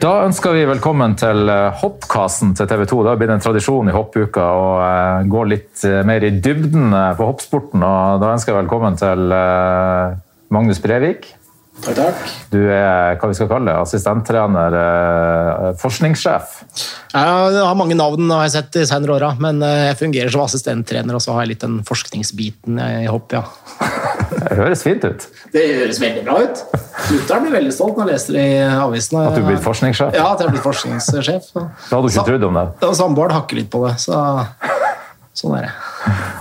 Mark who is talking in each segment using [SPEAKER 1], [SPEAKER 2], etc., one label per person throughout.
[SPEAKER 1] Da ønsker vi velkommen til eh, hoppkassen til TV 2. Det har blitt en tradisjon i hoppuka å eh, gå litt eh, mer i dybden på hoppsporten. og Da ønsker jeg velkommen til Magnus Brevik.
[SPEAKER 2] Takk, takk.
[SPEAKER 1] Du er hva vi skal kalle det, assistenttrener, forskningssjef.
[SPEAKER 2] Jeg har mange navn har jeg sett de senere åra, men jeg fungerer som assistenttrener, og så har jeg litt den forskningsbiten i hopp, ja.
[SPEAKER 1] Det høres fint ut.
[SPEAKER 2] Det høres veldig bra ut. Mutter'n blir veldig stolt når jeg leser i avisene.
[SPEAKER 1] At du blir forskningssjef?
[SPEAKER 2] Ja, at jeg blir forskningssjef.
[SPEAKER 1] Det hadde du ikke trodd om det?
[SPEAKER 2] Samboeren hakker litt på det, så sånn er det.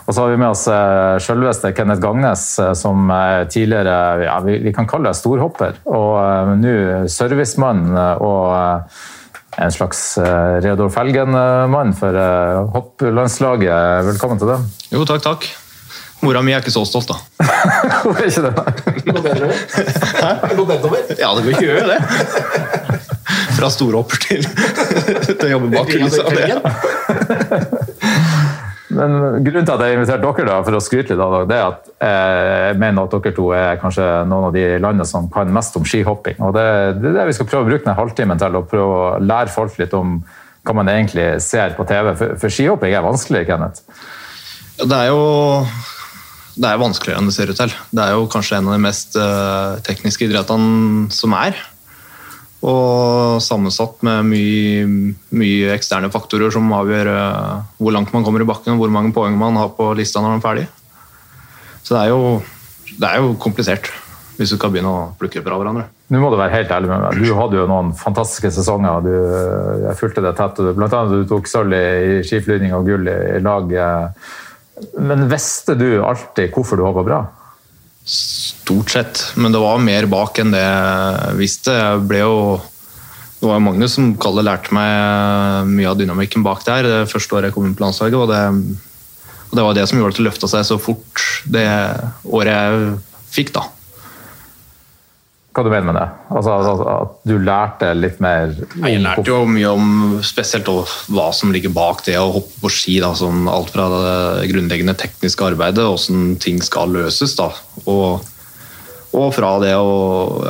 [SPEAKER 1] Og så har vi med oss eh, selveste Kenneth Gangnes, eh, som tidligere ja, vi, vi, kan kalle deg storhopper. Og uh, nå servicemann og en slags Reodor Felgen-mann for hopplandslaget. Velkommen til det.
[SPEAKER 3] Jo, takk, takk. Mora mi er ikke så stolt, da.
[SPEAKER 1] Hun er ikke det, nei.
[SPEAKER 2] Går? Hæ? Går nedover?
[SPEAKER 3] Ja, det gjør jo det. Fra storhopper til, til å jobbe bak kulissa.
[SPEAKER 1] Men Grunnen til at jeg inviterte dere da, for å skryte litt av det, er at jeg mener at dere to er kanskje noen av de landene som kan mest om skihopping. Og Det, det er det vi skal prøve å bruke denne halvtimen til, å prøve å lære folk litt om hva man egentlig ser på TV. For, for skihopping er vanskelig, Kenneth?
[SPEAKER 3] Det er jo det er vanskeligere enn det ser ut til. Det er jo kanskje en av de mest uh, tekniske idrettene som er. Og sammensatt med mye, mye eksterne faktorer som avgjør uh, hvor langt man kommer i bakken og hvor mange poeng man har på lista når man er ferdig. Så det er jo, det er jo komplisert hvis du skal begynne å plukke fra hverandre.
[SPEAKER 1] Nå må du være helt ærlig med meg. Du hadde jo noen fantastiske sesonger. Du, jeg fulgte det tett. Blant annet du tok sølv i skiflygning og gull i, i lag. Men visste du alltid hvorfor du hoppa bra?
[SPEAKER 3] Stort sett, men det var mer bak enn det jeg visste. Jeg ble jo det var mange som Kalle lærte meg mye av dynamikken bak der det første året jeg kom inn på landslaget. Og det, og det var det som gjorde at det løfta seg så fort det året jeg fikk. da
[SPEAKER 1] hva du mener med det? Altså, At du lærte litt mer
[SPEAKER 3] Jeg lærte jo mye om spesielt hva som ligger bak det å hoppe på ski. Da, sånn alt fra det grunnleggende tekniske arbeidet, hvordan ting skal løses. Da. Og, og fra det å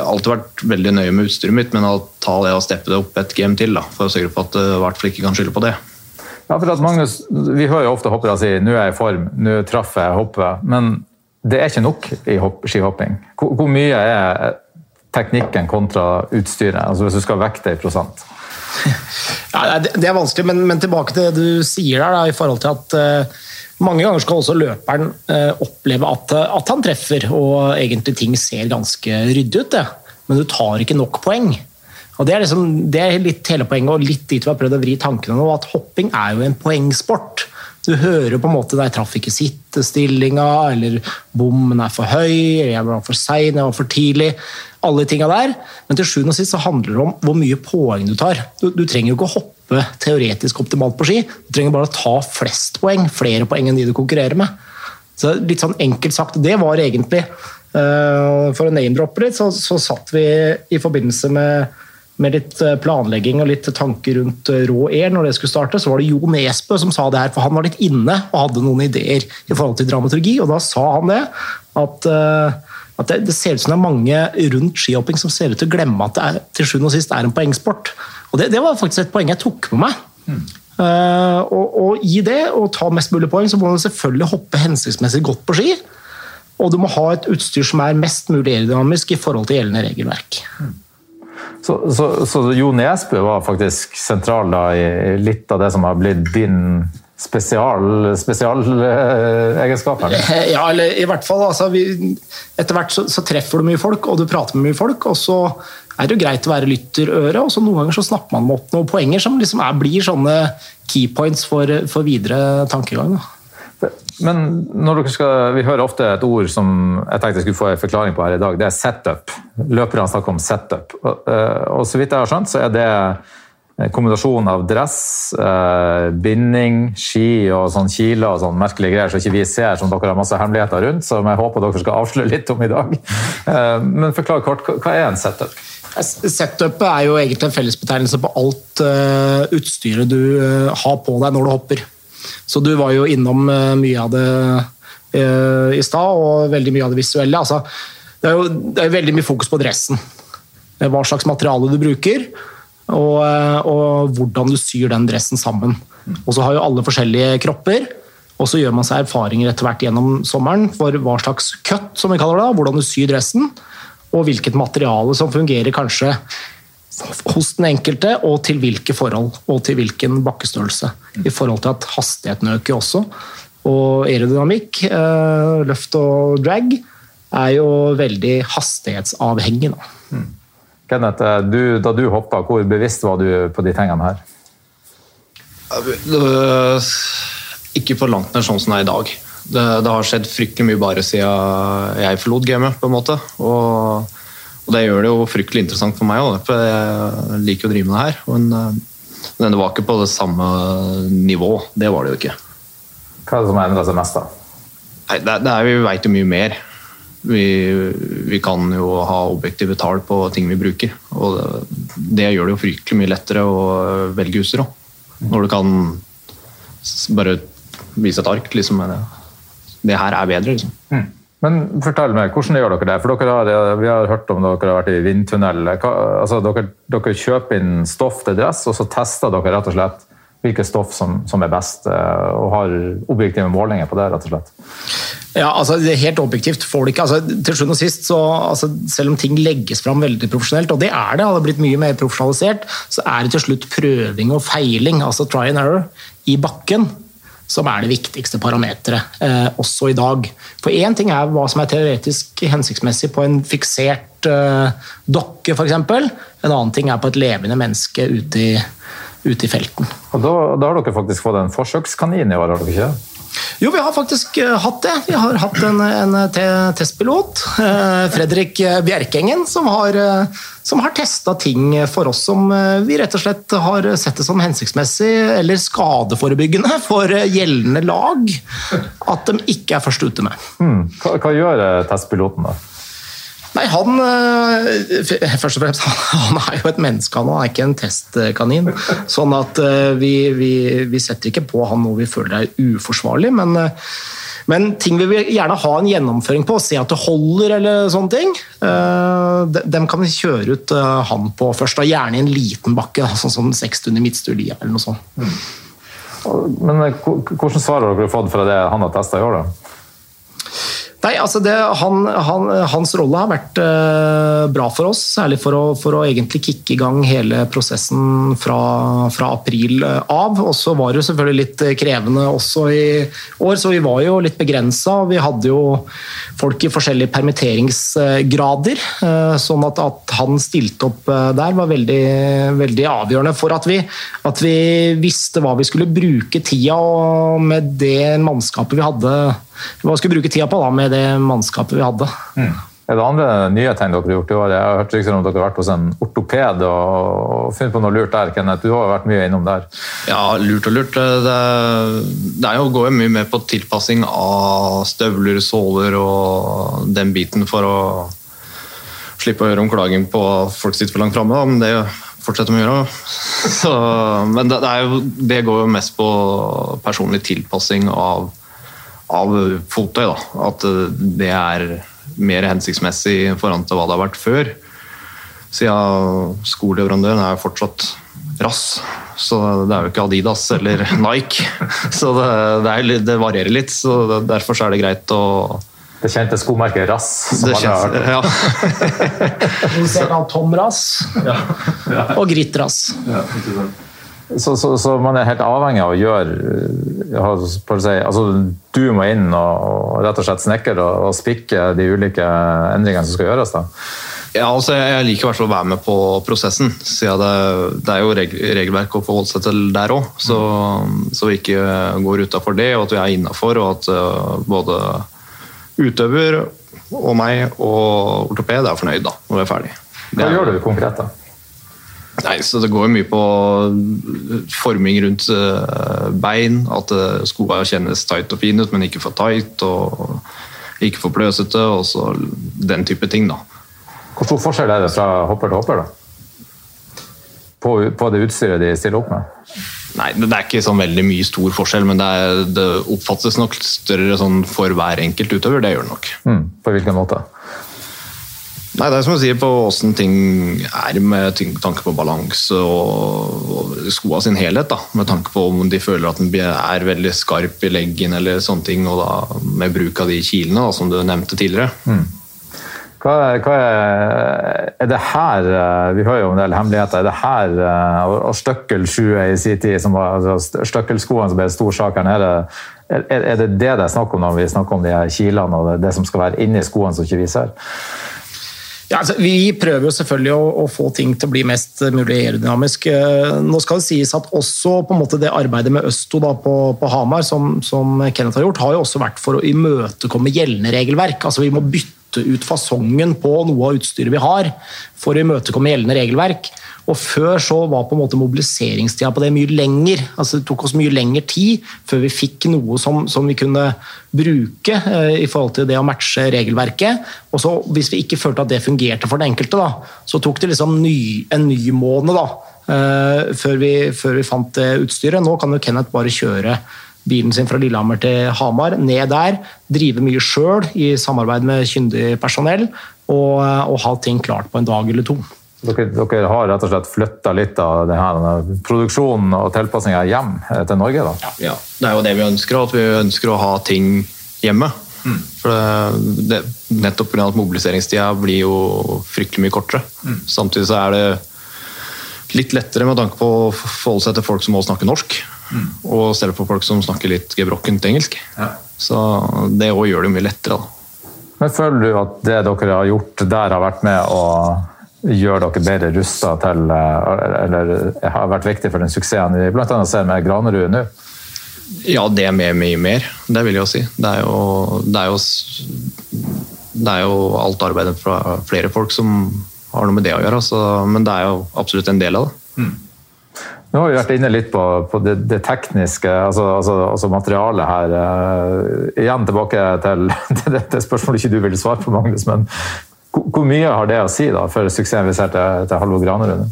[SPEAKER 3] alltid vært veldig nøye med utstyret mitt, men å ta det og steppe det opp et game til da, for å sørge for at i hvert fall ikke kan skylde på det.
[SPEAKER 1] Ja, for at Magnus, Vi hører jo ofte hoppere si 'nå er jeg i form', 'nå traff jeg hoppet'. Men det er ikke nok i skihopping. Hvor, hvor mye er teknikken kontra utstyret? Altså Hvis du skal vekte i prosent?
[SPEAKER 2] Ja, det er vanskelig, men, men, tilbake til det du sier der, da, i forhold til at uh, mange ganger skal også løperen uh, oppleve at, at, han treffer, og egentlig ting ser ganske ryddig ut. Det. Men du tar ikke nok poeng. Og Det er, liksom, det er litt hele poenget, og litt dit vi har prøvd å vri tankene nå, at hopping er jo en poengsport. Du hører på en måte der traff ikke sittestillinga, eller bommen er for høy, eller jeg var for sein, jeg var for tidlig alle de tinga der. Men til sjuende og sist så handler det om hvor mye poeng du tar. Du, du trenger jo ikke å hoppe teoretisk optimalt på ski, du trenger bare å ta flest poeng. Flere poeng enn de du konkurrerer med. Så litt sånn enkelt sagt, det var egentlig uh, For å name-droppe litt, så, så, satt vi i forbindelse med, med litt eh, planlegging og litt tanker rundt eh, rå air når det skulle starte, så var det Jo Nesbø som sa det her, for han var litt inne og hadde noen ideer i forhold til dramaturgi, og da sa han det at at det, det, ser ut som det er mange rundt skihopping som ser ut til å glemme at det er, til sjuende og sist er en poengsport. Og det, det, var faktisk et poeng jeg tok med meg. Mm. Uh, og, og, i det, å ta mest mulig poeng, så må man selvfølgelig hoppe hensiktsmessig godt på ski. Og du må ha et utstyr som er mest mulig aerodynamisk i forhold til gjeldende regelverk. Mm.
[SPEAKER 1] Så, så, så, Jo Nesbø var faktisk sentral da, i litt av det som har blitt din spesialegenskaper?
[SPEAKER 2] Spesial, ja, eller i hvert fall. Altså, vi, etter hvert så, så, treffer du mye folk, og du prater med mye folk. og så er det jo greit å være lytterøre, og så noen ganger så snapper man opp noen poenger som liksom er, blir sånne keypoints for, for videre tankegang. Da.
[SPEAKER 1] Men når dere skal, vi hører ofte et ord som jeg tenkte jeg skulle få en forklaring på her i dag. Det er setup. Løperne snakker om setup. Og, eh, og så vidt jeg har skjønt, så er det kombinasjon av dress, eh, binding, ski og sånn kiler og sånn merkelige greier som ikke vi ser, som dere har masse hemmeligheter rundt, som jeg håper dere skal avsløre litt om i dag. Eh, men forklar kort, hva er en setup?
[SPEAKER 2] Setupet er jo egentlig en fellesbetegnelse på alt eh, utstyret du uh, har på deg når du hopper. Så du var jo innom mye av det i stad, og veldig mye av det visuelle. Altså, det, er jo, det er veldig mye fokus på dressen. Hva slags materiale du bruker og, og hvordan du syr den dressen sammen. Og så har jo alle forskjellige kropper. Og så gjør man seg erfaringer etter hvert gjennom sommeren for hva slags cut, som vi kaller det, hvordan du syr dressen, og hvilket materiale som fungerer kanskje hos den enkelte, og til hvilke forhold, og til hvilken bakkestørrelse. I forhold til at hastigheten øker også. Og aerodynamikk, eh, løft og drag, er jo veldig hastighetsavhengig. Da.
[SPEAKER 1] Kenneth, eh, du, da du hoppa, hvor bevisst var du på de tingene her?
[SPEAKER 3] Ikke på langt nær sånn som det er i dag. Det, det, har skjedd fryktelig mye bare siden jeg forlot gamet, på en måte. Og, og, det gjør det jo fryktelig interessant for meg òg, for jeg liker å drive med det her. Men, men det var ikke på det samme nivå. Det var det jo ikke.
[SPEAKER 1] Hva er det som har endra seg mest, da?
[SPEAKER 3] Nei, det, det er, Vi veit jo mye mer. Vi, vi, kan jo ha objektive tall på ting vi bruker. Og det, gjør det jo fryktelig mye lettere å velge huser. òg. Når du kan bare vise et ark. liksom, Det her er bedre, liksom. Mm.
[SPEAKER 1] Men fortell meg, hvordan gjør dere det? For dere har, Vi har hørt om dere har vært i vindtunnel. Altså, dere, dere, kjøper inn stoff til dress, og så tester dere rett og slett hvilket stoff som, som, er best, eh, og har objektive målinger på det, rett og slett?
[SPEAKER 2] Ja, altså det er Helt objektivt får du ikke. Altså, til slutt og sist, så, altså, Selv om ting legges fram veldig profesjonelt, og det er det, har det blitt mye mer profesjonalisert, så er det til slutt prøving og feiling, altså try and error, i bakken som er det viktigste parameteret, eh, også i dag. For Én ting er hva som er teoretisk hensiktsmessig på en fiksert eh, dokke, f.eks. En annen ting er på et levende menneske ute i, ute i felten.
[SPEAKER 1] Og da, da, har dere faktisk fått en forsøkskanin i år, har dere ikke?
[SPEAKER 2] Jo, vi har faktisk eh, hatt det. Vi har hatt en, en testpilot, eh, Fredrik Bjerkengen, som har, eh, som har testa ting for oss som vi rett og slett har sett det som hensiktsmessig eller skadeforebyggende for gjeldende lag at de ikke er først ute med.
[SPEAKER 1] Hmm. Hva, hva gjør testpiloten, da?
[SPEAKER 2] Nei, han eh, Først og fremst, han er jo et menneske, han er ikke en testkanin. Sånn at eh, vi, vi, vi setter ikke på han noe vi føler er uforsvarlig, men, eh, men ting vi vil gjerne ha en gjennomføring på, se at det holder eller sånne ting, dem kan vi kjøre ut han på først. Da, gjerne i en liten bakke, sånn som 600 midtstudia eller noe sånt. Mm.
[SPEAKER 1] Men hvordan svar har dere fått fra det han har testa i år, da?
[SPEAKER 2] Nei, altså det, han, han, Hans rolle har vært eh, bra for oss, særlig for å, for å, egentlig kicke i gang hele prosessen fra, fra april eh, av. Og så var det jo selvfølgelig litt eh, krevende også i år, så vi var jo litt begrensa. Vi hadde jo folk i forskjellige permitteringsgrader, sånn at, at, han stilte opp der var veldig, veldig avgjørende for at vi, at vi visste hva vi skulle bruke tida og med det mannskapet vi hadde hva vi vi bruke tida på da, med det mannskapet vi hadde. Mm.
[SPEAKER 1] Det andre nye tegn dere har gjort i år? Jeg har hørt rykter om dere har vært hos en ortoped og funnet på noe lurt der. Kenneth, du har jo vært mye innom der.
[SPEAKER 3] Ja, lurt og lurt. Det, det jo, går jo mye mer på tilpassing av støvler, såler og den biten for å slippe å gjøre om klaging på at folk sitter for langt framme. Men det fortsetter vi å gjøre. Så, men det, det, jo, det, går jo mest på personlig tilpassing av av fottøy. Da. At eh, det er mer hensiktsmessig i forhold til hva det har vært før. Siden skoleverandøren er fortsatt rass, så det er jo ikke Adidas eller Nike. Så det, det, er, det varierer litt, så derfor er det greit å
[SPEAKER 1] det kjente skomerket Rass. Som det kjente, ja.
[SPEAKER 2] Vi ser Tom Rass ja. Ja. og Gritt Rass. Ja,
[SPEAKER 1] så, så, så, man er helt avhengig av å gjøre si, altså, Du må inn og, og rett og slett snekre og, og, spikke de ulike endringene som skal gjøres? da?
[SPEAKER 3] Ja, altså Jeg liker i hvert fall å være med på prosessen, siden det, det er jo regelverk å forholde seg til der òg. Så, så, vi ikke går utafor det, og at vi er innafor, og at uh, både utøver og meg og ortoped er fornøyd da, når vi er ferdig.
[SPEAKER 1] Hva gjør du konkret, da?
[SPEAKER 3] Nei, så Det går mye på forming rundt eh, bein. At eh, skoene kjennes tight og fine ut, men ikke for tight. og Ikke for pløsete. og så Den type ting. da.
[SPEAKER 1] Hvor stor forskjell er det fra hopper til hopper? da? På, på det utstyret de stiller opp med?
[SPEAKER 3] Nei, Det er ikke sånn veldig mye stor forskjell, men det, er, det oppfattes nok større sånn for hver enkelt utøver. Det gjør det nok.
[SPEAKER 1] Mm, på hvilken måte?
[SPEAKER 3] Nei, Det er som du sier på åssen ting er med tanke på balanse og, og skoa sin helhet. da, Med tanke på om de føler at den er veldig skarp i leggen eller sånne ting, og da med bruk av de kilene da, som du nevnte tidligere. Mm.
[SPEAKER 1] Hva, hva er, er, det her eh, Vi hører jo en del hemmeligheter. Er det her eh, og støkkelsjue i sin tid, som var altså, støkkelskoene som ble stor sak her nede, er, det det det er snakk om når vi snakker om de her kilene og det, det som skal være inni skoene som ikke vi ser?
[SPEAKER 2] Ja, altså, vi prøver jo selvfølgelig å, å, få ting til å bli mest mulig aerodynamisk. Eh, nå skal det sies at også måte det arbeidet med Østo da, på, på, Hamar, som, som, Kenneth har gjort, har jo også vært for å imøtekomme gjeldende regelverk. Altså, vi må bytte ut fasongen på noe av utstyret vi har, for å imøtekomme gjeldende regelverk. Og Før så var på en måte mobiliseringstida på det mye lenger. Altså Det tok oss mye lengre tid før vi fikk noe som, som vi kunne bruke eh, i forhold til det å matche regelverket. Og så Hvis vi ikke følte at det fungerte for den enkelte, da, så tok det liksom ny, en ny måned da, eh, før, vi, før vi fant det utstyret. Nå kan jo Kenneth bare kjøre bilen sin fra Lillehammer til Hamar, ned der, drive mye sjøl i samarbeid med kyndig personell, og, og ha ting klart på en dag eller to.
[SPEAKER 1] Dere, dere, har rett og slett flytta litt av denne produksjonen og tilpassinga hjem eh, til Norge?
[SPEAKER 3] da? Ja, det er jo det vi ønsker. At vi ønsker å ha ting hjemme. Mm. For det, det, nettopp pga. at mobiliseringstida blir jo fryktelig mye kortere. Mm. Samtidig så er det litt lettere med tanke på å forholde seg til folk som må snakke norsk. Mm. Og stedet for folk som snakker litt gebrokkent engelsk. Ja. Så det òg gjør det mye lettere. da.
[SPEAKER 1] Men Føler du at det dere har gjort der, har vært med å gjør dere bedre rusta til eh, Eller har vært viktig for den suksessen vi bl.a. ser med Granerud nå?
[SPEAKER 3] Ja, det er mye, mye mer. Det vil jeg si. Det er jo, det er jo, det er jo alt arbeidet fra flere folk som har noe med det å gjøre. Så, men det er jo absolutt en del av det. Mm.
[SPEAKER 1] Nå har vi vært inne litt på, på det, det, tekniske, altså, altså, altså materialet her. Uh, igjen tilbake til, til dette spørsmålet ikke du vil svare på, Magnus. Men hvor mye har det å si da, for suksessen vi ser til, til Halvor Granerud?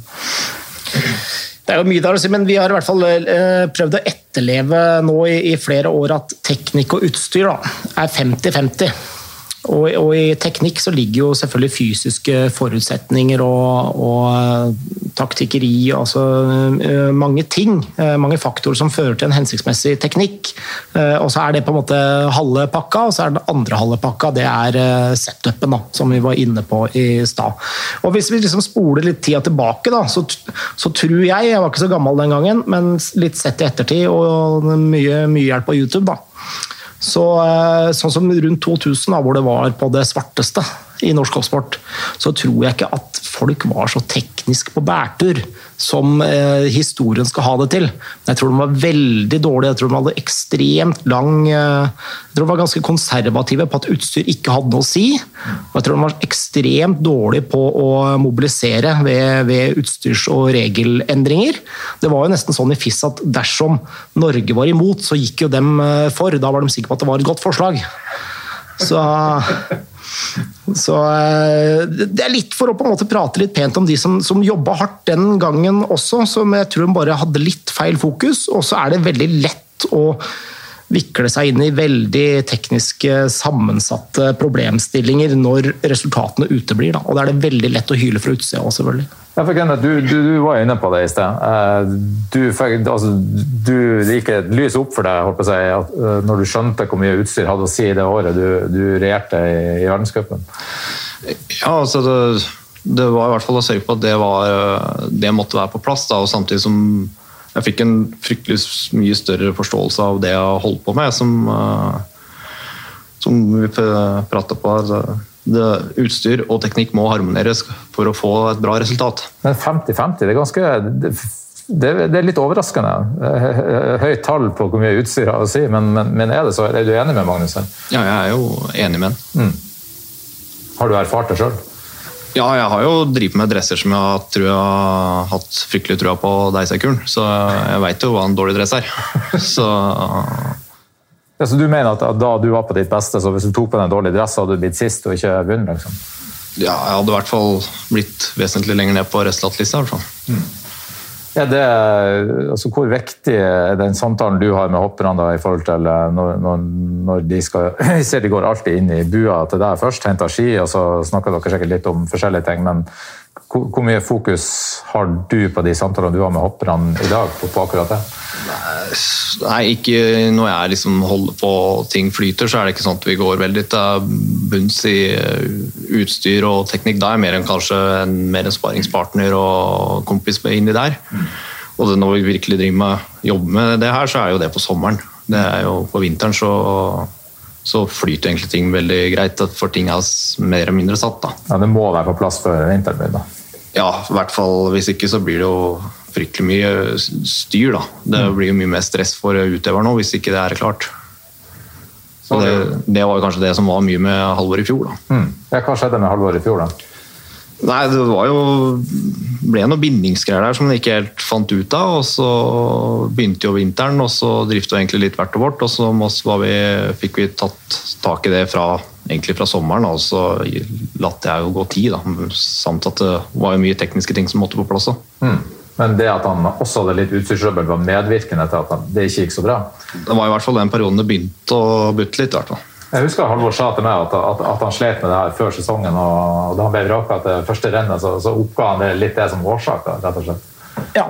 [SPEAKER 2] Det er jo mye der å si, men vi har i hvert fall eh, prøvd å etterleve nå i, i flere år at teknikk og utstyr da, er 50-50. Og, og, i teknikk så ligger jo selvfølgelig fysiske forutsetninger og, og taktikkeri altså eh, mange ting. Eh, mange faktorer som fører til en hensiktsmessig teknikk. Eh, og så er det på en måte halve pakka, og så er den andre halve pakka det er setupen, da, som vi var inne på i stad. Og hvis vi liksom spoler litt tida tilbake, da, så, så, tror jeg Jeg var ikke så gammel den gangen, men litt sett i ettertid og mye, mye hjelp på YouTube, da så, eh, sånn som rundt 2000, da, hvor det var på det svarteste i norsk hoppsport, så tror jeg ikke at folk var så teknisk på bærtur som eh, historien skal ha det til. Jeg tror de var veldig dårlige. Jeg tror de hadde ekstremt lang eh, Jeg tror de var ganske konservative på at utstyr ikke hadde noe å si. Og jeg tror de var ekstremt dårlige på å mobilisere ved, ved utstyrs- og regelendringer. Det var jo nesten sånn i FIS at dersom Norge var imot, så gikk jo dem eh, for. Da var de sikre på at det var et godt forslag. Så så eh, Det er litt for å på en måte prate litt pent om de som, som jobba hardt den gangen også, som jeg tror bare hadde litt feil fokus. Og så er det veldig lett å vikle seg inn i veldig tekniske, sammensatte problemstillinger når resultatene uteblir. Da. Og da er det veldig lett å hyle fra utsida òg, selvfølgelig.
[SPEAKER 1] Ja, du, du, du, var inne på det i sted. Eh, du, altså, du, det gikk et lys opp for deg håper jeg, at, eh, når du skjønte hvor mye utstyr hadde å si det året du, du regjerte i, i verdenscupen?
[SPEAKER 3] Ja, altså det, det, var i hvert fall å sørge på at det, var, det måtte være på plass. Da, og samtidig som jeg fikk en fryktelig mye større forståelse av det jeg holdt på med, som, eh, som vi prata på. Det, utstyr og teknikk må harmoneres for å få et bra resultat.
[SPEAKER 1] Men 50-50, det er ganske det, det, er litt overraskende. Høyt tall på hvor mye utstyr har å si, men, men, men, er det så? Er du enig med Magnus?
[SPEAKER 3] Ja, jeg er jo enig med han. Mm.
[SPEAKER 1] Har du erfart det sjøl?
[SPEAKER 3] Ja, jeg har jo drevet med dresser som jeg tror jeg har hatt fryktelig trua på Deisekuren, så jeg veit jo hva en dårlig dress er. Så
[SPEAKER 1] ja, så du mener at da du var på ditt beste, så hvis du tok på deg en dårlig dress, hadde du blitt sist og ikke vunnet? Liksom?
[SPEAKER 3] Ja, jeg hadde i hvert fall blitt vesentlig lenger ned på resultatlista. Mm.
[SPEAKER 1] Er det, altså hvor viktig er den samtalen du har med hopperne i forhold til eh, når, når, når de skal Jeg ser de går alltid inn i bua til deg først, henter ski, og så snakker dere sikkert litt om forskjellige ting. men hvor, hvor mye fokus har du på de samtalene du har med hopperne i dag? på, på akkurat det?
[SPEAKER 3] Nei, ikke når jeg liksom holder på ting flyter, så er det ikke sånn at vi går veldig til bunns i eh, utstyr og teknikk. Da er jeg mer enn kanskje en, mer en sparingspartner og kompis inni der. Mm. Og det, når vi virkelig driver med jobber med det her, så er jo det på sommeren. Det er jo På vinteren så, så flyter egentlig ting veldig greit, for ting er mer eller mindre satt. da.
[SPEAKER 1] Ja, Det må være på plass før vinteren begynner?
[SPEAKER 3] Ja, i hvert fall. Hvis ikke så blir det jo fryktelig mye styr. da. Det mm. blir jo mye mer stress for utøveren nå, hvis ikke det er klart. Så det, det, var kanskje det som var mye med Halvor i fjor. da.
[SPEAKER 1] Mm. Ja, hva skjedde med Halvor i fjor, da?
[SPEAKER 3] Nei, det var jo ble noen bindingsgreier der som man ikke helt fant ut av. og Så begynte jo vinteren, og så drifta vi egentlig litt hvert og vårt. Og så vi, fikk vi tatt tak i det fra, egentlig fra sommeren, og så latt jeg jo gå tid. da, Samt at det var jo mye tekniske ting som måtte på plass.
[SPEAKER 1] Mm. Men det at han også hadde litt utstyrsrøbbel, var medvirkende til at det ikke gikk så bra?
[SPEAKER 3] Det var i hvert fall den perioden det begynte å butte litt. hvert fall.
[SPEAKER 1] Jeg husker Halvor sa til meg at, at, at, han slet med det her før sesongen. og Da han ble vraka til første rennet, så, så oppga han det litt det som årsak. rett og slett.
[SPEAKER 2] Ja,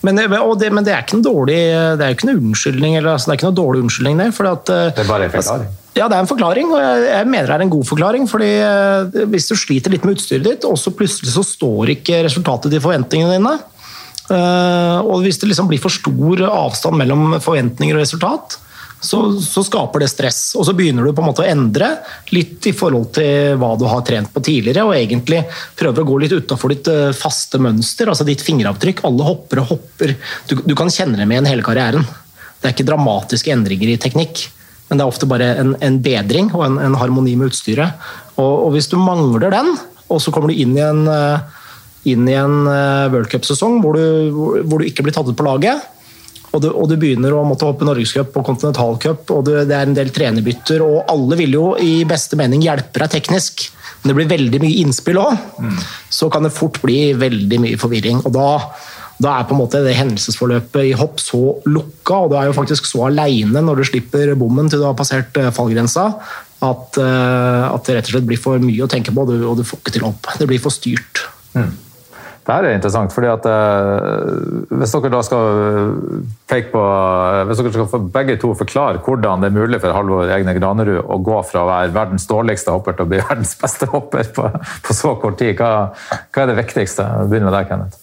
[SPEAKER 2] men det, men det, er ikke en dårlig det er ikke noe unnskyldning. Eller, altså, det er ikke noe dårlig unnskyldning, det. At,
[SPEAKER 1] eh, det er bare en forklaring?
[SPEAKER 2] Ja, det er en forklaring, og jeg, jeg mener det er en god forklaring. fordi eh, Hvis du sliter litt med utstyret ditt, og så plutselig så står ikke resultatet til forventningene dine, og hvis det liksom blir for stor avstand mellom forventninger og resultat, så, så, skaper det stress. Og så begynner du på en måte å endre litt i forhold til hva du har trent på tidligere, og egentlig prøver å gå litt utafor ditt eh, faste mønster, altså ditt fingeravtrykk. Alle hopper og hopper. Du, du kan kjenne det med igjen hele karrieren. Det er ikke dramatiske endringer i teknikk, men det er ofte bare en, en bedring og en, en, harmoni med utstyret. Og, og, hvis du mangler den, og så kommer du inn i en eh, inn i en eh, worldcupsesong hvor, hvor, hvor du ikke blir tatt ut på laget, og du, og du, begynner å måtte hoppe norgescup og kontinentalcup, og det, det er en del trenerbytter, og alle vil jo i beste mening hjelpe deg teknisk, men det blir veldig mye innspill òg. Mm. Så kan det fort bli veldig mye forvirring. og da da er på en måte det hendelsesforløpet i hopp så lukka, og du er jo faktisk så aleine når du slipper bommen til du har passert eh, fallgrensa, at, eh, at, det rett og slett blir for mye å tenke på, og du får ikke til opp. Det blir for styrt. Mm.
[SPEAKER 1] Det her er interessant, fordi at eh, hvis dere da skal peke på Hvis dere skal begge to forklare hvordan det er mulig for Halvor Egne Granerud å gå fra å være verdens dårligste hopper til å bli verdens beste hopper på, på så kort tid, hva, hva, er det viktigste? Begynn med deg, Kenneth.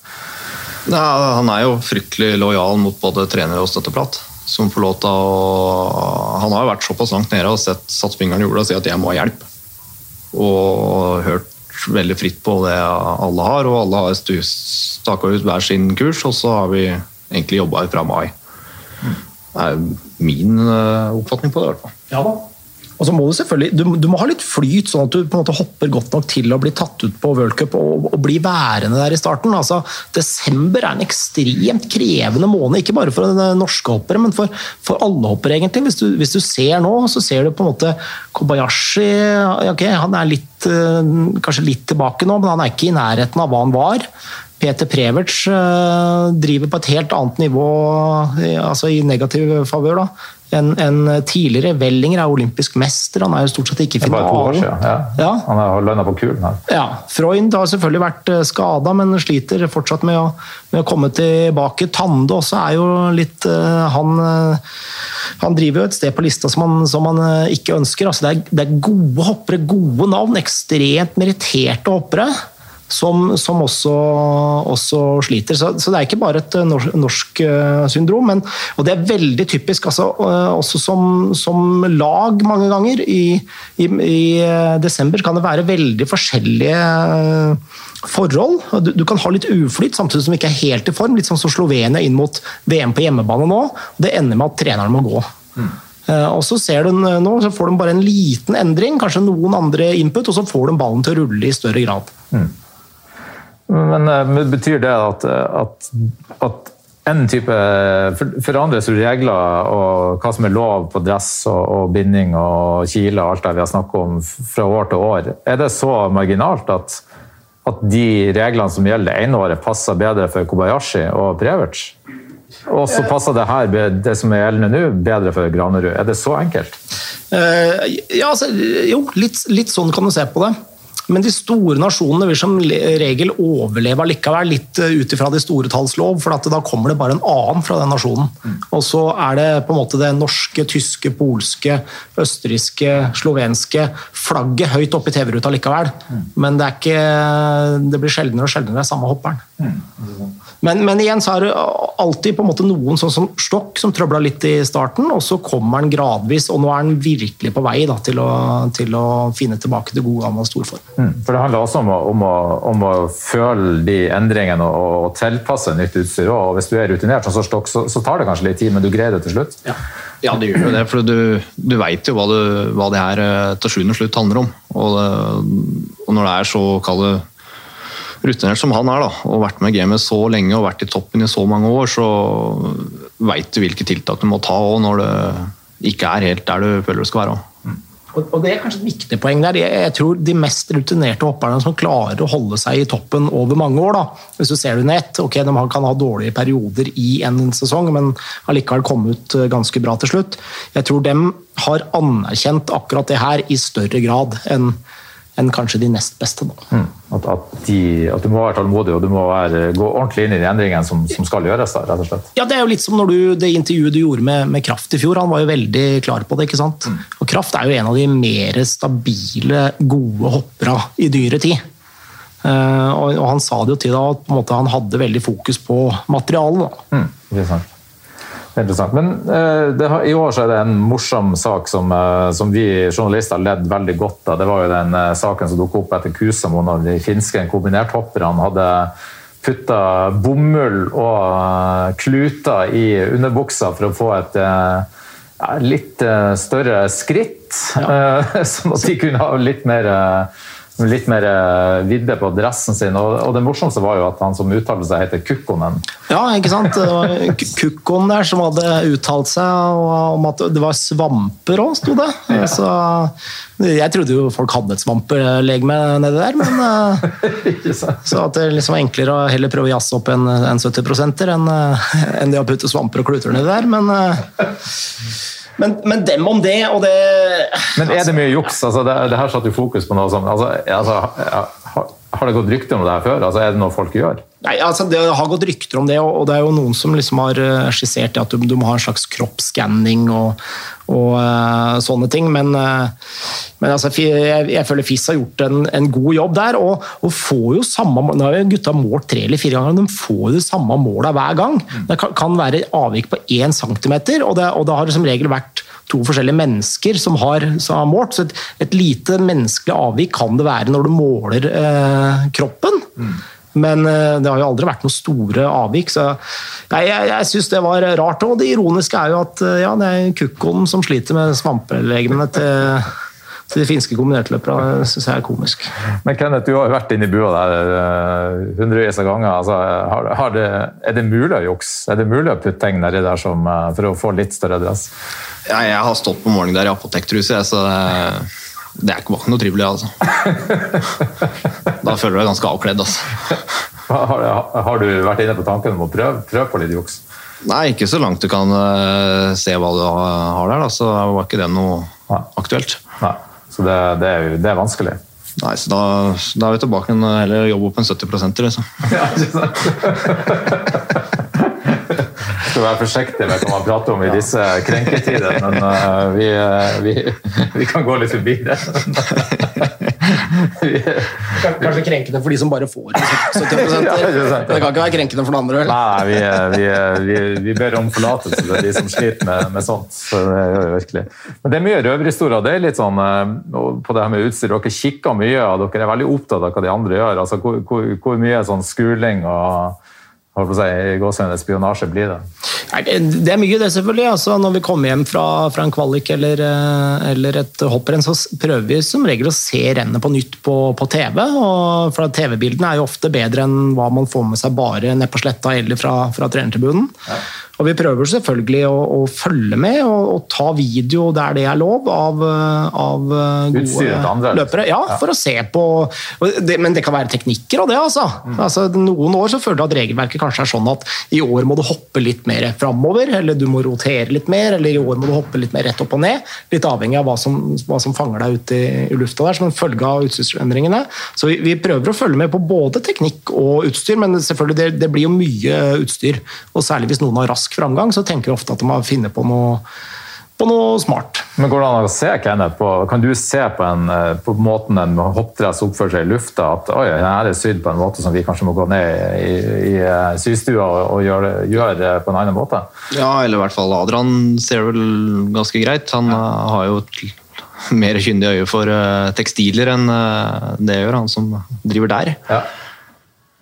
[SPEAKER 3] Ja, han er jo fryktelig lojal mot både trener og støtteplat. Som får lov til å Han har jo vært såpass langt nede og sett, satt fingeren i jorda og si at jeg må ha hjelp. Og hørt veldig fritt på det alle har, og alle har staka ut hver sin kurs, og så har vi egentlig jobba fra mai. Det er min eh, oppfatning på det, i hvert fall.
[SPEAKER 2] Ja da. Og så må Du selvfølgelig, du, du, må ha litt flyt, sånn at du på en måte hopper godt nok til å bli tatt ut på worldcup og, og bli værende der i starten. Altså, Desember er en ekstremt krevende måned, ikke bare for norske hoppere, men for, for alle hoppere. egentlig. Hvis du, hvis du, ser nå, så ser du på en måte Kobayashi okay, han er litt, eh, kanskje litt tilbake nå, men han er ikke i nærheten av hva han var. Peter Preverts eh, driver på et helt annet nivå, altså i negativ favør, enn en tidligere. Wellinger er olympisk mester, han er jo stort sett ikke i finalen.
[SPEAKER 1] Ja. Ja. Han har lønna på kulen her.
[SPEAKER 2] Ja. Freund har selvfølgelig vært eh, skada, men sliter fortsatt med å, med å, komme tilbake. Tande også er jo litt eh, Han, han driver jo et sted på lista som han, som han ikke ønsker. Altså det, er, det er gode hoppere, gode navn, ekstremt meritterte hoppere som, som også, også, sliter. Så, så, det er ikke bare et eh, norsk, norsk uh, syndrom. Men, og det er veldig typisk altså, uh, også som, som, lag mange ganger. I, i, i, desember kan det være veldig forskjellige forhold. Du, du, kan ha litt uflyt samtidig som du ikke er helt i form. Litt sånn som Slovenia inn mot VM på hjemmebane nå. Det ender med at treneren må gå. Mm. Og så ser du nå, så får de bare en liten endring, kanskje noen andre input, og så får de ballen til å rulle i større grad. Mm.
[SPEAKER 1] Men, eh, betyr det at, at, at en type for, Forandres regler og hva som er lov på dress og, og binding og kile og alt det vi har snakket om fra år til år? Er det så marginalt at, at de reglene som gjelder det ene året, passer bedre for Kobayashi og Preverts? Og så passer det her, det som er gjeldende nå, bedre for Granerud. Er det så enkelt?
[SPEAKER 2] Ja, altså, jo, litt, litt, sånn kan du se på det. Men de store nasjonene vil som regel overleve likevel, litt eh, ut ifra de store talls lov, for da kommer det bare en annen fra den nasjonen. Mm. Og så er det på en måte det norske, tyske, polske, østerrikske, slovenske flagget høyt oppe i TV-ruta likevel. Mm. Men det, er ikke, det blir sjeldnere og sjeldnere samme hopperen. Mm. Men, men, igjen så er det alltid på en måte noen sånn som Stokk som trøbla litt i starten, og så kommer han gradvis, og nå er han virkelig på vei da, til, å, til, å, finne tilbake til god gammel storform.
[SPEAKER 1] Mm, for Det handler også om å, om, å, om å, føle de endringene og, og tilpasse nytt utstyr. Og hvis du er rutinert, sånn som Stokk, så, så, tar det kanskje litt tid, men du greier det til slutt?
[SPEAKER 3] Ja, ja det gjør jo det. For du, du veit jo hva, du, hva det her eh, til sjuende og slutt handler om. Og, det, og når det er så kalde rutinert som han er, da, og vært med i gamet så lenge og vært i toppen i så mange år, så veit du hvilke tiltak du må ta òg når det ikke er helt der du føler det skal være.
[SPEAKER 2] Og Det er kanskje et viktig poeng der. Jeg tror De mest rutinerte hopperne som klarer å holde seg i toppen over mange år, da. hvis du ser det nett, ok, de kan ha dårlige perioder i en sesong, men allikevel komme ut ganske bra til slutt. Jeg tror de har anerkjent akkurat det her i større grad enn enn kanskje de nest beste. Mm.
[SPEAKER 1] At, at, de, at, du må være tålmodig og du må være, gå ordentlig inn i de endringene som, som, skal gjøres. Da, rett og slett.
[SPEAKER 2] Ja, Det er jo litt som når du, det intervjuet du gjorde med, med, Kraft i fjor. Han var jo veldig klar på det. ikke sant? Mm. Og Kraft er jo en av de mer stabile, gode hoppera i dyre tid. Uh, og, og, han sa det jo til deg at måte, han hadde veldig fokus på materialet. Mm, er sant.
[SPEAKER 1] Interessant. Men uh, har, i år så er det en morsom sak som, uh, som vi journalister har ledd veldig godt av. Det var jo den uh, saken som dukket opp etter Kusamo når de finske kombinerthopperne hadde putta bomull og kluter i underbuksa for å få et litt større skritt. Ja. sånn at de kunne ha litt mer litt mer eh, vidde på dressen sin. Og, det morsomste var jo at han som uttalte seg, heter Kukkonen.
[SPEAKER 2] Ja, ikke sant. Det var Kukkonen der som hadde uttalt seg om at det var svamper òg, sto det. Ja. Så jeg trodde jo folk hadde et svampelegeme nedi der, men eh, Så at det liksom var enklere å heller prøve å jazze opp en, en 70 enn en det å putte svamper og kluter nedi der, men men, men, dem om det, og det
[SPEAKER 1] Men er det mye juks? Altså, det, det her satte jo fokus på noe som altså, altså, har, har det gått rykter om det her før? Altså, er det noe folk gjør?
[SPEAKER 2] Nei, altså Det har gått rykter om det, og det er jo noen som liksom har eh, skissert at du, du må ha en slags kroppsskanning og, og uh, sånne ting. Men, uh, men altså, jeg, jeg, føler FIS har gjort en, en god jobb der. Og, og, får jo samme Nå har jo gutta målt tre eller fire ganger, de får jo samme måla hver gang. Det kan, kan være avvik på én centimeter, og det, og det har som regel vært to forskjellige mennesker som har, som har målt. Så et, et, lite menneskelig avvik kan det være når du måler eh, kroppen. Mm. Men eh, det har jo aldri vært noen store avvik. så Jeg, jeg, jeg syns det var rart. Og det ironiske er jo at eh, ja, det er kukkoen som sliter med svampelegemene til til de finske kombinertløperne syns jeg er komisk.
[SPEAKER 1] Men Kenneth, du har jo vært inne i bua der eh, hundrevis av ganger. Altså, har, har det, er det mulig å jukse? Er det mulig å putte ting nedi der som, for å få litt større dress?
[SPEAKER 3] Ja, jeg har stått på morgenen der i apotektruset, så det det er ikke noe trivelig, altså. da føler du deg ganske avkledd, altså.
[SPEAKER 1] Har, har, du vært inne på tanken om å prøve, prøve på litt juks?
[SPEAKER 3] Nei, ikke så langt du kan uh, se hva du har der, da, så var ikke det noe Nei. aktuelt.
[SPEAKER 1] Nei, Så det, det, er, det er vanskelig?
[SPEAKER 3] Nei, så da, da er vi tilbake til å jobbe opp en 70 liksom. Ja, ikke sant?
[SPEAKER 1] skal være forsiktig med hva man prater om i disse krenketider, men uh, vi, uh, vi, vi, kan gå litt forbi det.
[SPEAKER 2] Kanskje krenkende for de som bare får 70 ja, Det kan ikke være krenkende for noen andre?
[SPEAKER 1] Nei, vi, vi, vi, ber om forlatelse til de som sliter med, med sånt. Så det gjør vi virkelig. Men det er mye røverhistorier. Det er litt sånn uh, på det her med utstyr. Dere kikker mye, og dere er veldig opptatt av hva de andre gjør. Altså, hvor, hvor, hvor mye sånn skuling og si, spionasje blir det?
[SPEAKER 2] Det er mye, det, selvfølgelig. Altså, når vi kommer hjem fra, fra en kvalik eller, eh, eller et hopprenn, så prøver vi som regel å se rennet på nytt på, på TV. Og, for TV-bildene er jo ofte bedre enn hva man får med seg bare nede på sletta eller fra, fra trenertribunen. Ja. Og vi prøver selvfølgelig å, å følge med og, og, ta video der det er lov av, av gode andre, løpere. Ja, ja, for å se på det, Men det kan være teknikker og det, altså. Mm. altså. Noen år så føler du at regelverket kanskje er sånn at i år må du hoppe litt mer framover, eller du må rotere litt mer, eller i år må du hoppe litt mer rett opp og ned. Litt avhengig av hva som, hva som fanger deg ute i, i, lufta der, som en følge av utstyrsendringene. Så vi, vi, prøver å følge med på både teknikk og utstyr, men selvfølgelig det, det blir jo mye utstyr. Og særlig hvis noen har rask framgang, så tenker vi ofte at de må finne på noe på noe smart.
[SPEAKER 1] Men Går det an å se Kenneth, på, kan du se på, en, eh, på måten en hoppdress oppfører seg i lufta, at oi, her er sydd på en måte som vi kanskje må gå ned i, i, i systua og, og gjøre, gjøre, på en annen måte?
[SPEAKER 3] Ja, eller i hvert fall Adrian ser vel ganske greit. Han ja. Eh, har jo mer kyndig øye for eh, tekstiler enn det gjør han som driver der. Ja.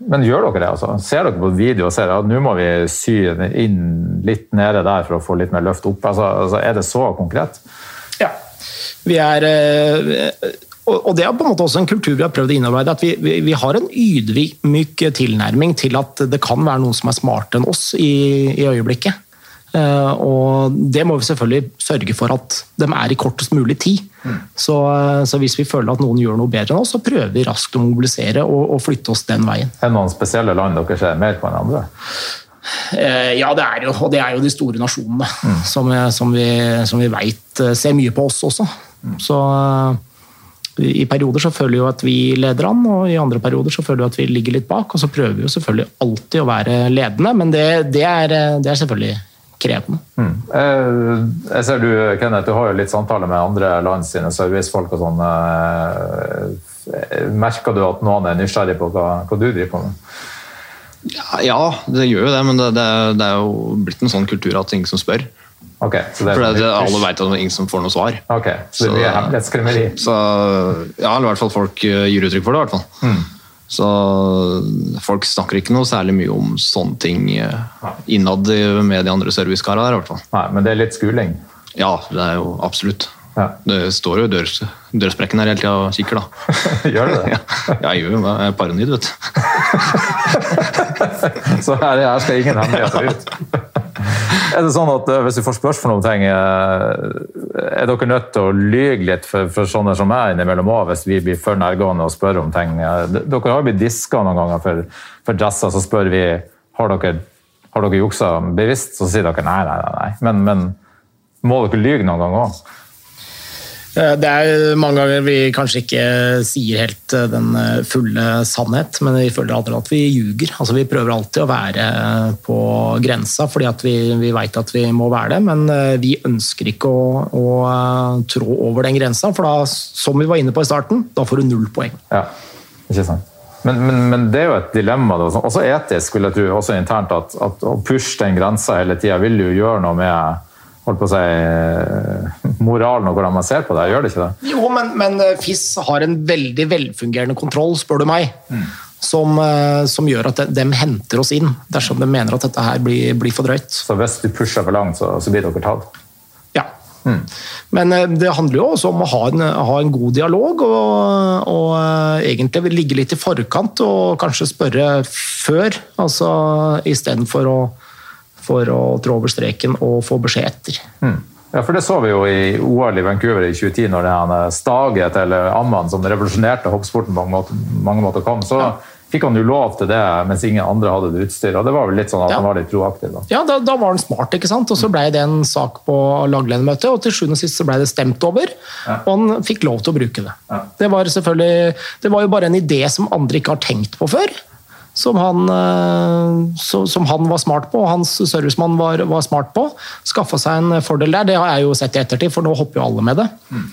[SPEAKER 1] Men gjør dere det? altså? Ser dere på video og ser at nå må vi sy inn litt nede der for å få litt mer løft opp? Altså, altså, er det så konkret?
[SPEAKER 2] Ja. Vi er eh, og det er på en måte også en kultur vi har prøvd å innarbeide. at vi, vi, vi, har en ydmyk tilnærming til at det kan være noen som er smartere enn oss i, i øyeblikket. Eh, og det må vi selvfølgelig sørge for at de er i kortest mulig tid. Mm. Så, eh, så, hvis vi føler at noen gjør noe bedre enn oss, så prøver vi raskt å mobilisere og, og flytte oss den veien.
[SPEAKER 1] Er det noen spesielle land dere ser mer på enn andre?
[SPEAKER 2] Eh, ja, det er jo, og det er jo de store nasjonene mm. som, som, vi, som vi veit ser mye på oss også. Mm. Så i perioder så føler vi jo at vi leder an, og i andre perioder så føler vi at vi ligger litt bak. Og så prøver vi jo selvfølgelig alltid å være ledende, men det, det, er, det er selvfølgelig krevende. Mm.
[SPEAKER 1] Eh, jeg ser du, Kenneth, du har jo litt samtale med andre land sine servicefolk og sånn. Eh, merker du at noen er nysgjerrig på hva, hva du driver på med?
[SPEAKER 3] Ja, ja, det gjør jo det, men det, det, det, er jo blitt en sånn kultur at ingen som spør.
[SPEAKER 1] Okay,
[SPEAKER 3] så det er For det, sånn alle vet at det er ingen som får noe svar.
[SPEAKER 1] Ok, Så det blir hemmelighetskremmeri?
[SPEAKER 3] Ja, eller i hvert fall folk eh, gir uttrykk for det. i hvert fall. Mm. Så folk snakker ikke noe særlig mye om sånne ting eh, innad med de andre servicekarene der, i hvert fall.
[SPEAKER 1] Nei, Men det er litt skuling?
[SPEAKER 3] Ja, det er jo absolutt. Ja. Det står jo i dørs, dørsprekken her hele tida og kikker, da.
[SPEAKER 1] gjør du det?
[SPEAKER 3] ja, jeg gjør jo det. Jeg er paranoid, vet du.
[SPEAKER 1] Så her, her skal ingen hemmeligheter ut? Er det sånn at eh, Hvis du får spørsmål om ting, eh, er dere nødt til å lyge litt for, for sånne som meg innimellom òg, hvis vi blir for nærgående og spør om ting? Eh, dere har blitt diska noen ganger for, for dresser, så spør vi har dere, har dere juksa bevisst, så sier dere nei, nei, nei. Men, men må dere lyge noen gang òg?
[SPEAKER 2] Eh, det er mange ganger vi kanskje ikke sier helt eh, den eh, fulle sannhet, men vi føler aldri at vi ljuger. Altså, vi prøver alltid å være på grensa, fordi vi, vi vet at vi må være det. Men vi ønsker ikke å, å trå over den grensa, for da, som vi var inne på i starten, da får du null poeng.
[SPEAKER 1] Ja, ikke sant. Men, men, men, det er jo et dilemma, også etisk, vil jeg tro, også internt, at, at å pushe den grensa hele tida vil jo gjøre noe med holdt på å si, eh, moralen og hvordan man ser på det. Gjør det ikke det?
[SPEAKER 2] Jo, men, men eh, FIS har en veldig velfungerende kontroll, spør du meg. Mm. Som, eh, som, gjør at de, de, henter oss inn dersom de mener at dette her blir, blir for drøyt.
[SPEAKER 1] Så hvis du pusher for langt, så, så blir dere tatt?
[SPEAKER 2] Ja. Mm. Men det handler jo også om å ha en, ha en god dialog og, og, egentlig ligge litt i forkant og kanskje spørre før. altså Istedenfor å for å trå over streken og få beskjed etter. Mm.
[SPEAKER 1] Ja, for Det så vi jo i OL i Vancouver i 2010, når det han Staget eller Amman som revolusjonerte hoppsporten på mange måter, kom. så ja. fikk han jo lov til det, mens ingen andre hadde det utstyret. og Det var vel litt sånn at ja. han var litt proaktiv. Da.
[SPEAKER 2] Ja, da, da, var han smart, ikke sant? og så ble det en sak på lagledermøtet, og til sjuende og sist så ble det stemt over. Ja. Og han fikk lov til å bruke det. Det var selvfølgelig, det var jo bare en idé som andre ikke har tenkt på før som han, eh, som han, var smart på, og hans servicemann var, var smart på. Skaffa seg en fordel der. Det har jeg jo sett i ettertid, for nå hopper jo alle med det. Mm.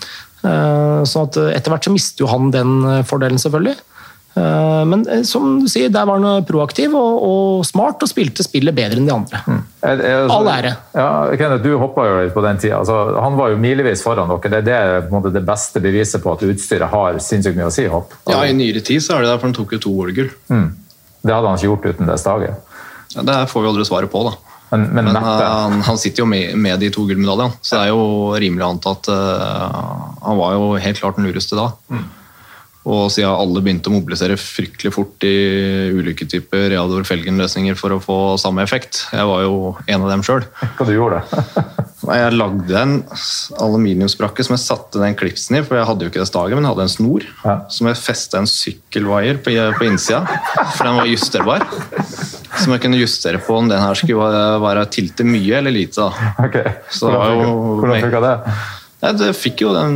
[SPEAKER 2] Så at etter hvert så mister jo han den fordelen, selvfølgelig. Eh, men som du sier, der var han proaktiv og, og smart og spilte spillet bedre enn de andre. Mm. All ære.
[SPEAKER 1] Ja, Kenneth, du hoppa jo litt på den tida. Altså, han var jo milevis foran dere. Det er det, det beste beviset på at utstyret har sinnssykt mye å si. i hopp.
[SPEAKER 3] Ja, I nyere tid så er det der, for han tok jo to OL-gull. Mm.
[SPEAKER 1] Det hadde han ikke gjort uten det staget.
[SPEAKER 3] Ja, det får vi aldri svaret på, da. Men, men, men han, han, sitter jo med, med de to gullmedaljene, så det er jo rimelig å anta at uh, han var jo helt klart den lureste da. Mm. Og siden alle begynte å mobilisere fryktelig fort i ulike typer Reador Felgen-løsninger for å få samme effekt. Jeg var jo en av dem sjøl.
[SPEAKER 1] Hva du gjorde
[SPEAKER 3] Jeg lagde en aluminiumsbrakke som jeg satte den klipsen i, for jeg hadde jo ikke det staget, men jeg hadde en snor
[SPEAKER 1] Ja.
[SPEAKER 3] som jeg festa en sykkelvaier på, på innsida, for den var justerbar. Som jeg kunne justere på om den her skulle være- være tilte mye eller lite. da.
[SPEAKER 1] Ok.
[SPEAKER 3] Så det var
[SPEAKER 1] Hvordan
[SPEAKER 3] jo-
[SPEAKER 1] Hvordan funka det?
[SPEAKER 3] Det fikk jo den,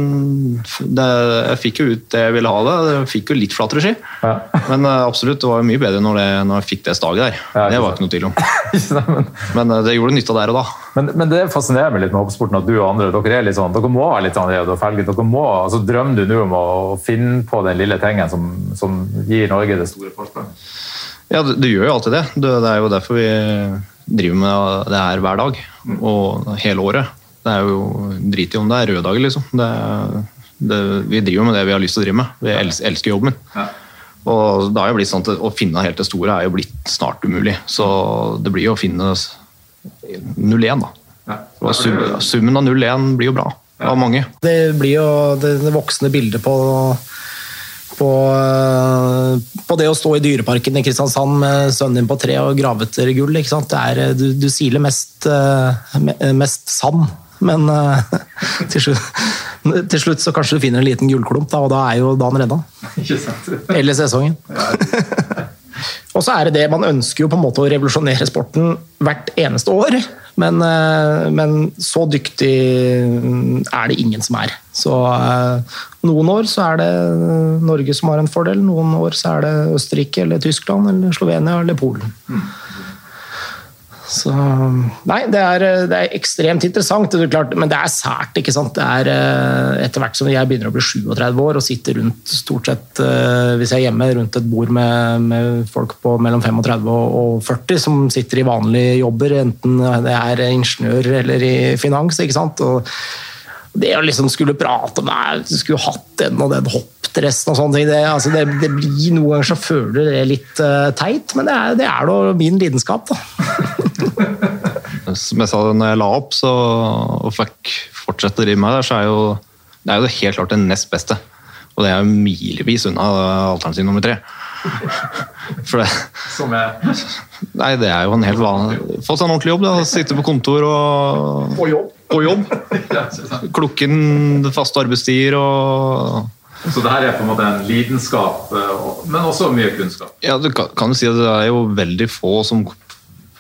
[SPEAKER 3] jeg fikk jo ut det jeg ville ha det. Jeg fikk jo litt flatere ski.
[SPEAKER 1] Ja.
[SPEAKER 3] Men eh, absolutt, det var mye bedre når, det, når jeg fikk det staget der.
[SPEAKER 1] Ja,
[SPEAKER 3] det var ikke noe tvil om.
[SPEAKER 1] Men-
[SPEAKER 3] Men eh, det gjorde nytta der og da.
[SPEAKER 1] Men, men det fascinerer meg litt med hoppsporten at du og andre dere er litt sånn, dere må være litt sånn og Felge. Dere må, altså Drømmer du nå om å finne på den lille tingen som, som gir Norge det store forspranget?
[SPEAKER 3] Ja, det, det gjør jo alltid det. det. Det er jo derfor vi driver med det her hver dag. Og hele året. Det er jo drit i om det er røde dager, liksom. Det, det, vi driver med det vi har lyst til å drive med. Vi elsker, elsker jobben. Og det har jo blitt sånn at Å finne helt det store er jo blitt snart umulig. Så det blir jo å finne 0-1, da. Ja. sum, summen av 0-1 blir jo bra. Av mange.
[SPEAKER 2] Det blir jo det, det voksne bildet på, på, eh, på det å stå i dyreparken i Kristiansand med sønnen din på tre og grave etter gull. Er, du, du siler mest, eh, mest sand, men uh, til slutt, til slutt så kanskje du finner en liten gullklump, da, og da er jo dagen redda. Eller sesongen. Og så er det det, Man ønsker jo på en måte å revolusjonere sporten hvert eneste år, men, eh, men så dyktig er det ingen som er. Så eh, Noen år så er det Norge som har en fordel, noen år så er det Østerrike eller Tyskland eller Slovenia eller Polen. Så, nei, det er, det er ekstremt interessant, det er klart, men det er sært. ikke sant? Det er eh, Etter hvert som jeg begynner å bli 37 år og sitter rundt stort sett, eh, hvis jeg er hjemme, rundt et bord med, med folk på mellom 35 og og 40 som sitter i vanlige jobber, enten det er ingeniør eller i finans. ikke sant? Og det å liksom skulle prate om Du skulle hatt den og den hoppdressen og sånne ting. Det, altså det, det blir Noen ganger så føler du det litt uh, teit, men det er, det er da min lidenskap, da.
[SPEAKER 3] Som jeg sa når jeg la opp så, og fikk fortsette å drive med det, så er jo det er jo helt klart det nest beste. Og det er jo milevis unna alternativ nummer tre. For det,
[SPEAKER 1] Som er
[SPEAKER 3] nei, det er jo en helt vanlig Få seg en ordentlig jobb. da, Sitte på kontor og
[SPEAKER 2] På jobb.
[SPEAKER 3] På jobb. Klukke inn faste arbeidstider og
[SPEAKER 1] Så det her er på en måte en lidenskap, eh, men også mye kunnskap.
[SPEAKER 3] Ja, du kan, kan si at det er jo veldig få som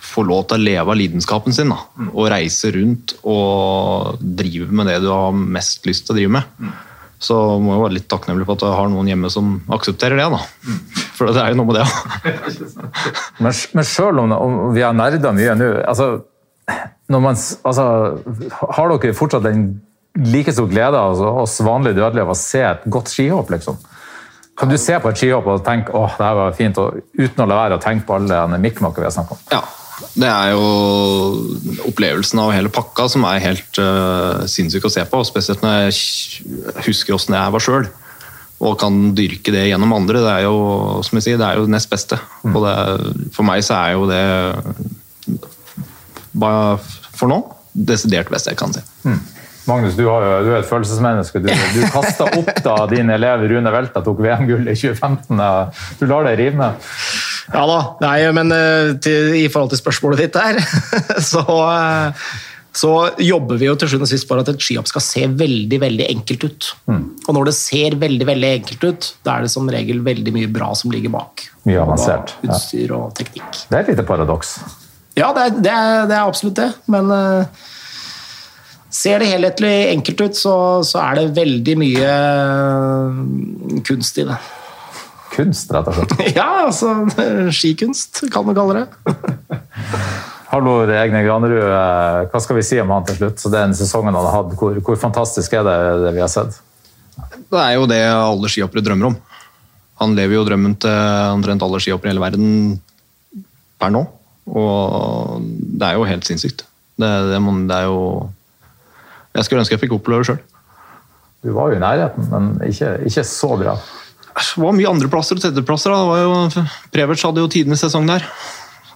[SPEAKER 3] får lov til å leve av lidenskapen sin. Da. Og reise rundt og drive med det du har mest lyst til å drive med. Så må jeg være litt takknemlig for at jeg har noen hjemme som aksepterer det. da. For det er jo noe med det.
[SPEAKER 1] Men, men selv om, om vi har nerda mye nå altså, når man, altså, Har dere fortsatt den like stor glede av altså, oss vanlige dødelige av å se et godt skihopp? liksom? Kan du se på et skihopp og tenke åh, det her var fint, og uten å la være å tenke på alle denne mikkmaket vi har snakket om?
[SPEAKER 3] Ja. Det er jo opplevelsen av hele pakka som er helt uh, sinnssyk å se på. Spesielt når jeg husker åssen jeg var sjøl. Og kan dyrke det gjennom andre. Det er jo som jeg sier, det er jo nest beste. Og det, for meg så er jo det bare for nå desidert beste jeg kan si.
[SPEAKER 1] Magnus, du, har du er et følelsesmenneske. Du, du kasta opp da din elev Rune Welta tok VM-gull i 2015. Du lar deg rive med.
[SPEAKER 2] Ja da, nei, men eh, til, i forhold til spørsmålet ditt der, så, eh, så jobber vi jo til slutt og sist for at et skihopp skal se veldig veldig enkelt ut. Og når det ser veldig veldig enkelt ut, da er det som regel veldig mye bra som ligger bak.
[SPEAKER 1] Mye
[SPEAKER 2] da
[SPEAKER 1] avansert, ja.
[SPEAKER 2] Utstyr og teknikk.
[SPEAKER 1] Det er et lite paradoks.
[SPEAKER 2] Ja, det er, det er, det er absolutt det, men eh, ser det helhetlig enkelt ut, så, så er det veldig mye eh, kunst i det.
[SPEAKER 1] Kunst, rett og slett.
[SPEAKER 2] Ja, altså skikunst, kan man kalle det.
[SPEAKER 1] Hallo, Egne Granerud, eh, hva skal vi si om han til slutt? Så Den sesongen han har hatt, hvor, hvor fantastisk er det, det vi har sett?
[SPEAKER 3] Det er jo det alle skihoppere drømmer om. Han lever jo drømmen til omtrent alle skihoppere i hele verden per nå. Og det er jo helt sinnssykt. Det, det, det er jo Jeg skulle ønske jeg fikk oppleve det sjøl.
[SPEAKER 1] Du var jo i nærheten, men ikke, ikke så bra.
[SPEAKER 3] Det var mye andreplasser og tredjeplasser. Det var jo, Preverts hadde jo tidenes sesong der.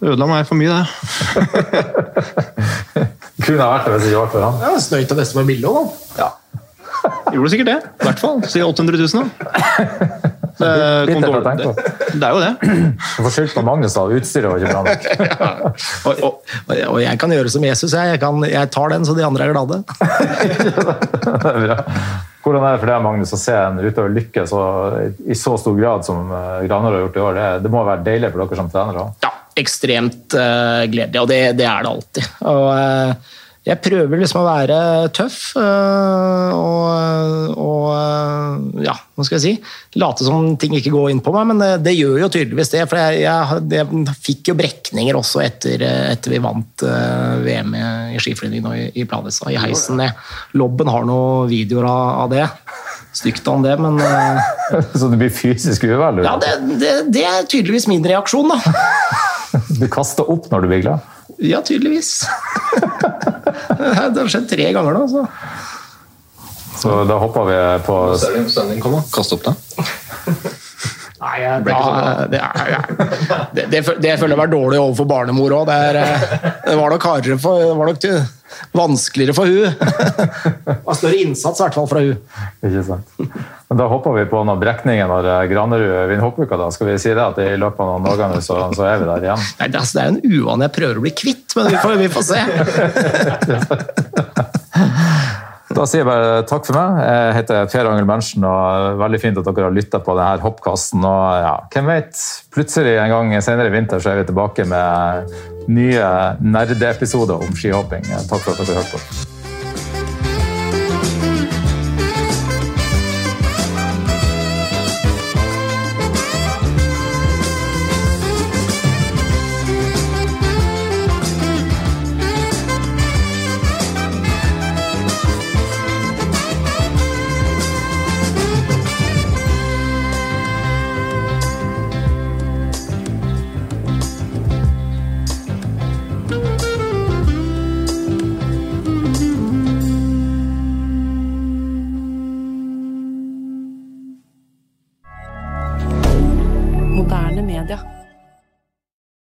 [SPEAKER 3] Det Ødela meg for mye, det.
[SPEAKER 1] Kunne vært det hvis det ikke var for han.
[SPEAKER 2] Ja, Snøyt av nesten med Millo, da.
[SPEAKER 3] Gjorde sikkert det. I hvert fall. Si 800 000, da.
[SPEAKER 1] Å tenke på.
[SPEAKER 3] det, det er jo det.
[SPEAKER 1] Du får skyldt på Magnus, da. Utstyret var ikke bra nok.
[SPEAKER 2] Og, og, og jeg kan gjøre som Jesus, jeg. Jeg, kan, jeg tar den så de andre er glade.
[SPEAKER 1] Det er bra. Hvordan er det for deg, Magnus, å se en utøver lykkes så, i så stor grad som eh, Graner har gjort i år? Det, det må være deilig for dere som trenere?
[SPEAKER 2] Ja, ekstremt uh, gledelig, og det, det er det alltid. Og, eh, jeg prøver liksom å være tøff eh, og, og eh, ja, hva skal jeg si? Late som ting ikke går inn på meg, men det, det gjør jo tydeligvis det. For jeg, jeg, jeg fikk jo brekninger også etter, etter vi vant eh, VM i, skiflyging i, i Planica, i heisen. ned. Lobben har noen videoer av, av det. Stygt om det, men
[SPEAKER 1] Så du blir fysisk uvel?
[SPEAKER 2] ja, det, det, det er tydeligvis min reaksjon, da.
[SPEAKER 1] Du kaster opp når du blir glad?
[SPEAKER 2] Ja, tydeligvis. Det har skjedd tre ganger nå, så
[SPEAKER 1] Så da hopper vi på
[SPEAKER 3] du sønnen? Kast opp det.
[SPEAKER 2] Nei, jeg, da, det, er, det, det, det føler jeg var dårlig overfor barnemor òg. Det, er, det var nok hardere for Det var nok til, vanskeligere for hun. Det var større innsats i hvert fall fra hun.
[SPEAKER 1] Ikke sant. Men da hopper vi på noen brekninger når eh, Granerud vinner hoppuka. Da skal vi si det at i løpet av noen dager så, så er vi der igjen.
[SPEAKER 2] Nei, det, altså, det er en uvane jeg prøver å bli kvitt, men vi får, vi får se.
[SPEAKER 1] Da sier jeg bare takk for meg. Jeg heter Per Angel Berntsen, og veldig fint at dere har lytta på denne hoppkasten. Og ja, hvem vet, plutselig en gang senere i vinter så er vi tilbake med nye nerdeepisoder om skihopping. Takk for at dere hørte på.